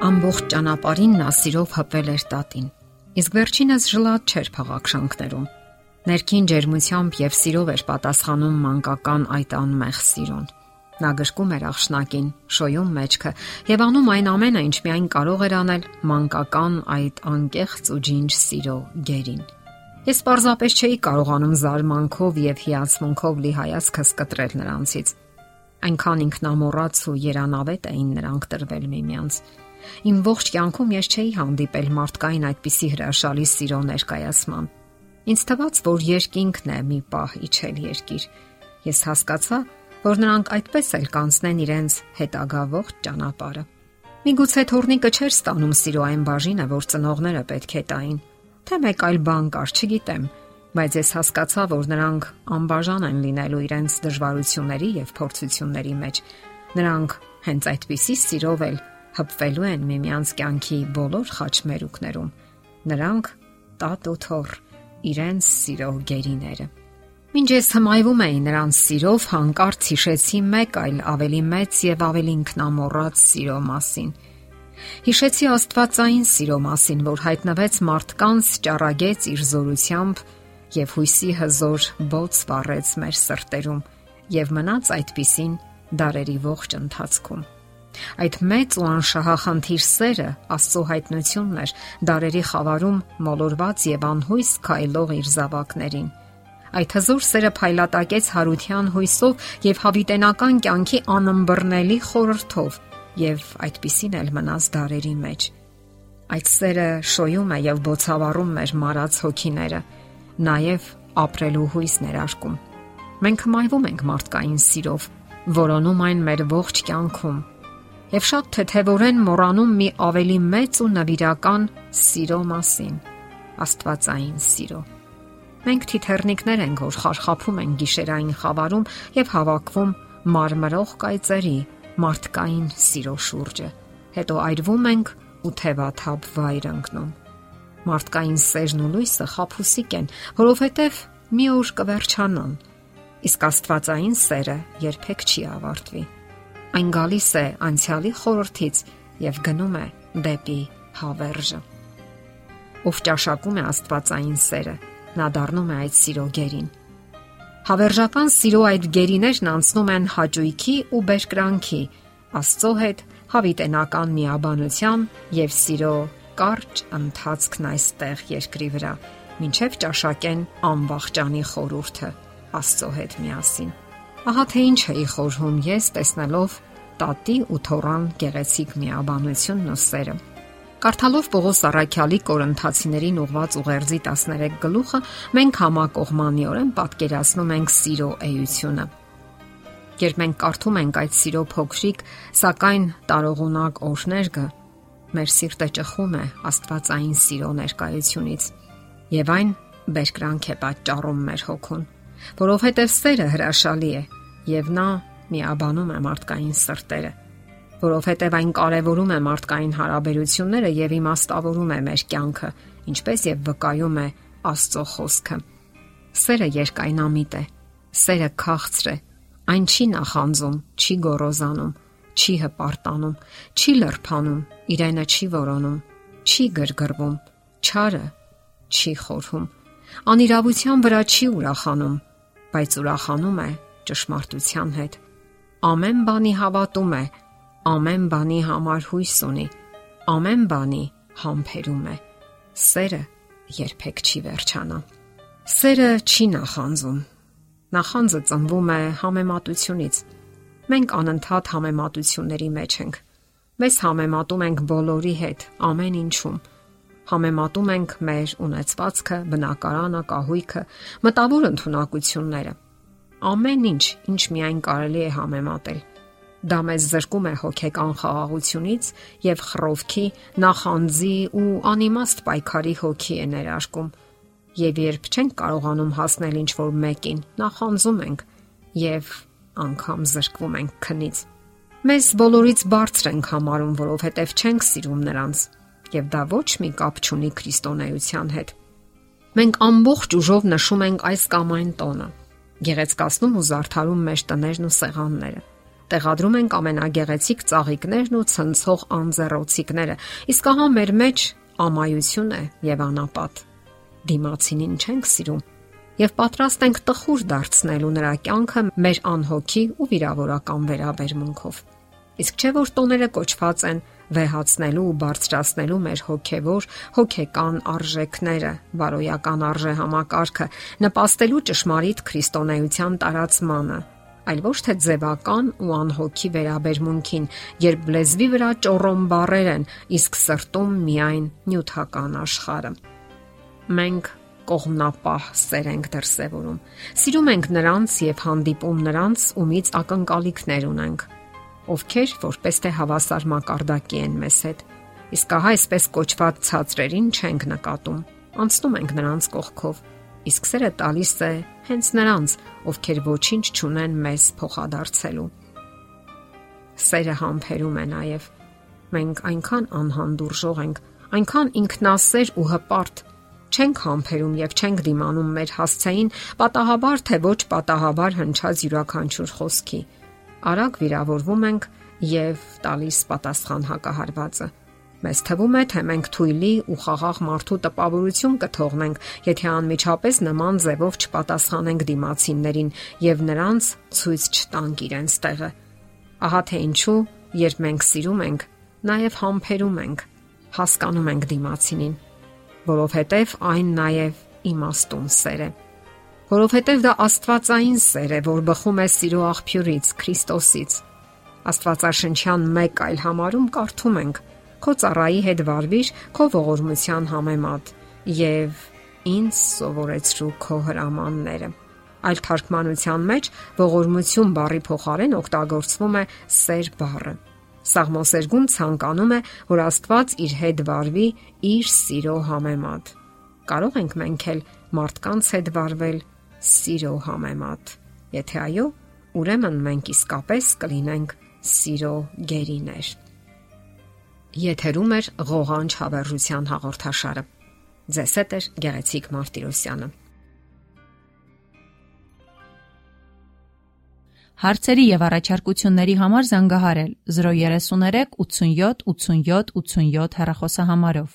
Ամբողջ ճանապարհին նա սիրով հպել էր տատին։ Իսկ վերջինս ժլատ չէր փաղաքշանքներում։ Ներքին ջերմությամբ եւ սիրով էր պատասխանում մանկական այդ անմեղ սիրուն։ Նա գշկում էր աղշնակին, շոյում մեջքը եւ անում այն ամենը, ինչ միայն կարող էր անել մանկական այդ անկեղծ ու ջինջ սիրո գերին։ Ես պարզապես չէի կարողանում զարմանքով եւ հիացմունքով լի հայացքս կտրել նրանցից։ Այնքան ինքնամոռաց ու երանավետ էին նրանք տրվել միմյանց։ Իմ ողջ կյանքում ես չէի հանդիպել մարդկային այդպիսի հրաշալի սիրո ներկայացման։ Ինձ թվաց, որ երկինքն է մի պահ իջել երկիր։ Ես հասկացա, որ նրանք այդպես էլ կանցնեն իրենց հետագա ողջ ճանապարհը։ Միգուցե թորնիկը չէր ստանում սիրո այն բաժինը, որ ծնողները պետք է տային։ Թե մեկ այլ բան կար, չգիտեմ, բայց ես հասկացա, որ նրանք անբաժան են լինելու իրենց դժվարությունների եւ փորձությունների մեջ։ Նրանք հենց այդպիսի սիրով էլ հպվելու են միմյանց կյանքի բոլոր խաչմերուկներում։ Նրանք տատ ու թոր իրենց սիրո գերիները։ Մինչ ես հմայվում էի նրանց սիրով, հանկարծ հիշեցի մեկ այլ ավելի մեծ եւ ավելի ինքնամոռաց սիրո մասին։ Հիշեցի Աստվածային սիրո մասին, որ հայտնվեց մարդկանց ճառագեց իր զորությամբ եւ հույսի հզոր բոց վառեց մեր սրտերում եւ մնաց այդպիսին դարերի ողջ ընթացքում։ Այդ մեծ ու անշահախնդիր սերը Աստծո հայտնությունն էր դարերի խավարում մոլորված եւ անհույս քայլող իր զավակներին։ Այդ հզոր սերը փայլատակեց հարության հույսով եւ հավիտենական կյանքի անըմբռնելի խորհրդով եւ այդպիսին էլ մնաց դարերի մեջ։ Այդ սերը շոյում է եւ բոցավառում մեր մարած հոգիները, նաեւ ապրելու հույս ներարկում։ Մենք հմայվում ենք մարդկային սիրով, որոնում այն մեր ողջ կյանքում եւ շատ թեթևորեն մոռանում մի ավելի մեծ ու նվիրական սիրո մասին՝ Աստվածային սիրո։ Մենք թիթեռնիկներ ենք, որ խարխափում են գիշերային խավարում եւ հավաքվում մարմրող կայծերի մարդկային սիրո շուրջը։ Հետո այրվում ենք ու թևաթափ վայր ընկնում։ Մարդկային սերն ու լույսը խափուսիկ են, որովհետև մի օր կվերջանան։ Իսկ Աստվածային սերը երբեք չի ավարտվի Այն գալիս է անցյալի խորթից եւ գնում է դեպի հավերժը։ Ով ճաշակում է Աստվածային սերը, նա դառնում է այդ սիրո գերին։ Հավերժական սիրո այդ գերիներն անցնում են հաճույքի ու բերկրանքի, Աստծո հետ հավիտենական միաբանության եւ սիրո կարճ ընթացքն այստեղ երկրի վրա, ինչև ճաշակեն անվախճանի խորուրդը Աստծո հետ միասին։ Ահա թե ինչ էի խորհում ես տեսնելով տատի ու թորան գեղեցիկ միաբանությունն ու սերը։ Կարդալով Պողոս Արաքյալի Կորինթացիներին ուղված ուղերձի 13 գլուխը մենք համակողմանիորեն պատկերացնում ենք սիրո էությունը։ Երբ մենք կարդում ենք այդ սիրո փոքրիկ, սակայն տարողունակ օրհներգը, մեր սիրտը ճխում է Աստվածային սիրո ներկայությունից, եւ այն բերկրանք է պատճառում մեր հոգուն որովհետև սերը հրաշալի է եւ նա միաբանում է մարդկային սրտերը որովհետև այն կարևորում է մարդկային հարաբերությունները եւ իմաստավորում է մեր կյանքը, ինչպես եւ վկայում է Աստծո խոսքը։ Սերը երկայնամիտ է, սերը քաղցր է, այն չի նախանձում, չի գոռոզանում, չի հպարտանում, չի լրփանում, իրենը չի որոնում, չի գրգռվում, չարը չի խորհում, անիրավության վրա չի ուրախանում, բայց ուրախանում է ճշմարտության հետ։ Ամեն բանի հավատում է, ամեն բանի համար հույս ունի, ամեն բանի համբերում է։ Սերը երբեք չի վերջանա։ Սերը չի նախանձում։ Նախանձը ծնվում է համեմատությունից։ Մենք անընդհատ համեմատությունների մեջ ենք։ Մեզ համեմատում ենք բոլորի հետ, ամեն ինչում համեմատում ենք մեր ունեցվածքը, բնակարանը, կահույքը, մտավոր ընտունակությունները։ Ամեն ինչ, ինչ միայն կարելի է համեմատել։ Դա մեզ զրկում է հոգեկան խաղաղությունից եւ խռովքի, նախանձի ու անիմաստ պայքարի հոգի է ներարկում։ Եվ երբ չենք կարողանում հասնել ինչ որ մեկին, նախանձում ենք եւ անգամ զրկվում ենք քնից։ Մեզ բոլորից բարձր ենք համարում, որովհետև չենք սիրում նրանց եւ դա ոչ մի կապ չունի քրիստոնեության հետ։ Մենք ամբողջ ուժով նշում ենք այս կամ այն տոնը, գեղեցկացնում ու զարդարում մեր տներն ու սեղանները։ տեղադրում ենք ամենագեղեցիկ ծաղիկներն ու ցնցող անձեռոցիկները, իսկ ահա մեր մեջ ամայություն է եւ անապատ։ Դիմացինին չենք սիրում եւ պատրաստ ենք տխուր դարձնելու նրա կյանքը մեր անհոգի ու վիրավորական վերաբերմունքով։ Իսկ չէ որ տոները կոչված են վեհացնելու ու բարձրացնելու մեր հոգևոր, հոգեկան արժեքները, բարոյական արժե համակարգը, նպաստելու ճշմարիտ քրիստոնեության տարածմանը, այլ ոչ թե ձևական ու անհոգի վերաբերմունքին, երբ լեզվի վրա ճոռոմ բարեր են, իսկ սրտում միայն նյութական աշխարհը։ Մենք կողմնապահ սեր ենք դրսևորում։ Սիրում ենք նրանց եւ հանդիպում նրանց, ումից ակնկալիքներ ունենք, ովքեր որպես թե հավասար մակարդակի են մեզ հետ։ Իսկ ահա այսպես կոչված ցածրերին չենք նկատում։ Անցնում ենք նրանց կողքով իսկ սերը տալիս է հենց նրանց, ովքեր ոչինչ չունեն մեզ փոխադարձելու։ Սերը համբերում է նաև։ Մենք այնքան անհանդուրժող ենք, այնքան ինքնասեր ու հպարտ չենք համբերում եւ չենք դիմանում մեր հասցեին պատահաբար թե ոչ պատահաբար հնչած յուրաքանչյուր խոսքի։ Արագ վիրավորվում ենք եւ տալիս պատասխան հակահարվածը։ Մեզ թվում է, թե մենք թույլի ու խաղաղ մարդու տպավորություն կթողնենք, եթե անմիջապես նման ձևով չպատասխանենք դիմացիններին եւ նրանց ցույց չտանք իրենց տեղը։ Ահա թե ինչու, երբ մենք սիրում ենք, նաեւ համբերում ենք, հասկանում ենք դիմացինին, որովհետեւ այն նաեւ իմաստուն սեր է որովհետև դա Աստվածային սեր է, որ բխում է սիրո աղբյուրից, Քրիստոսից։ Աստվածաշնչյան մեկ այլ համարում կարդում ենք. Քո ծառայի հետ վարվիր քո ողորմության համեմատ եւ ինձ սովորեցրու քո հրամանները։ Այլ թարգմանության մեջ ողորմություն բառի փոխարեն օգտագործվում է սեր բառը։ Սաղմոսերգուն ցանկանում է, որ Աստված իր հետ վարվի իր սիրո համեմատ։ Կարող ենք մենք էլ մարդկանց հետ վարվել սիրո համեմատ։ Եթե այո, ուրեմն մենք իսկապես կլինենք սիրո գերիներ։ Եթերում է ղողանջ հավերժության հաղորդաշարը։ Ձեզ հետ է Գեղեցիկ Մարտիրոսյանը։ Հարցերի եւ առաջարկությունների համար զանգահարել 033 87 87 87 հեռախոսահամարով։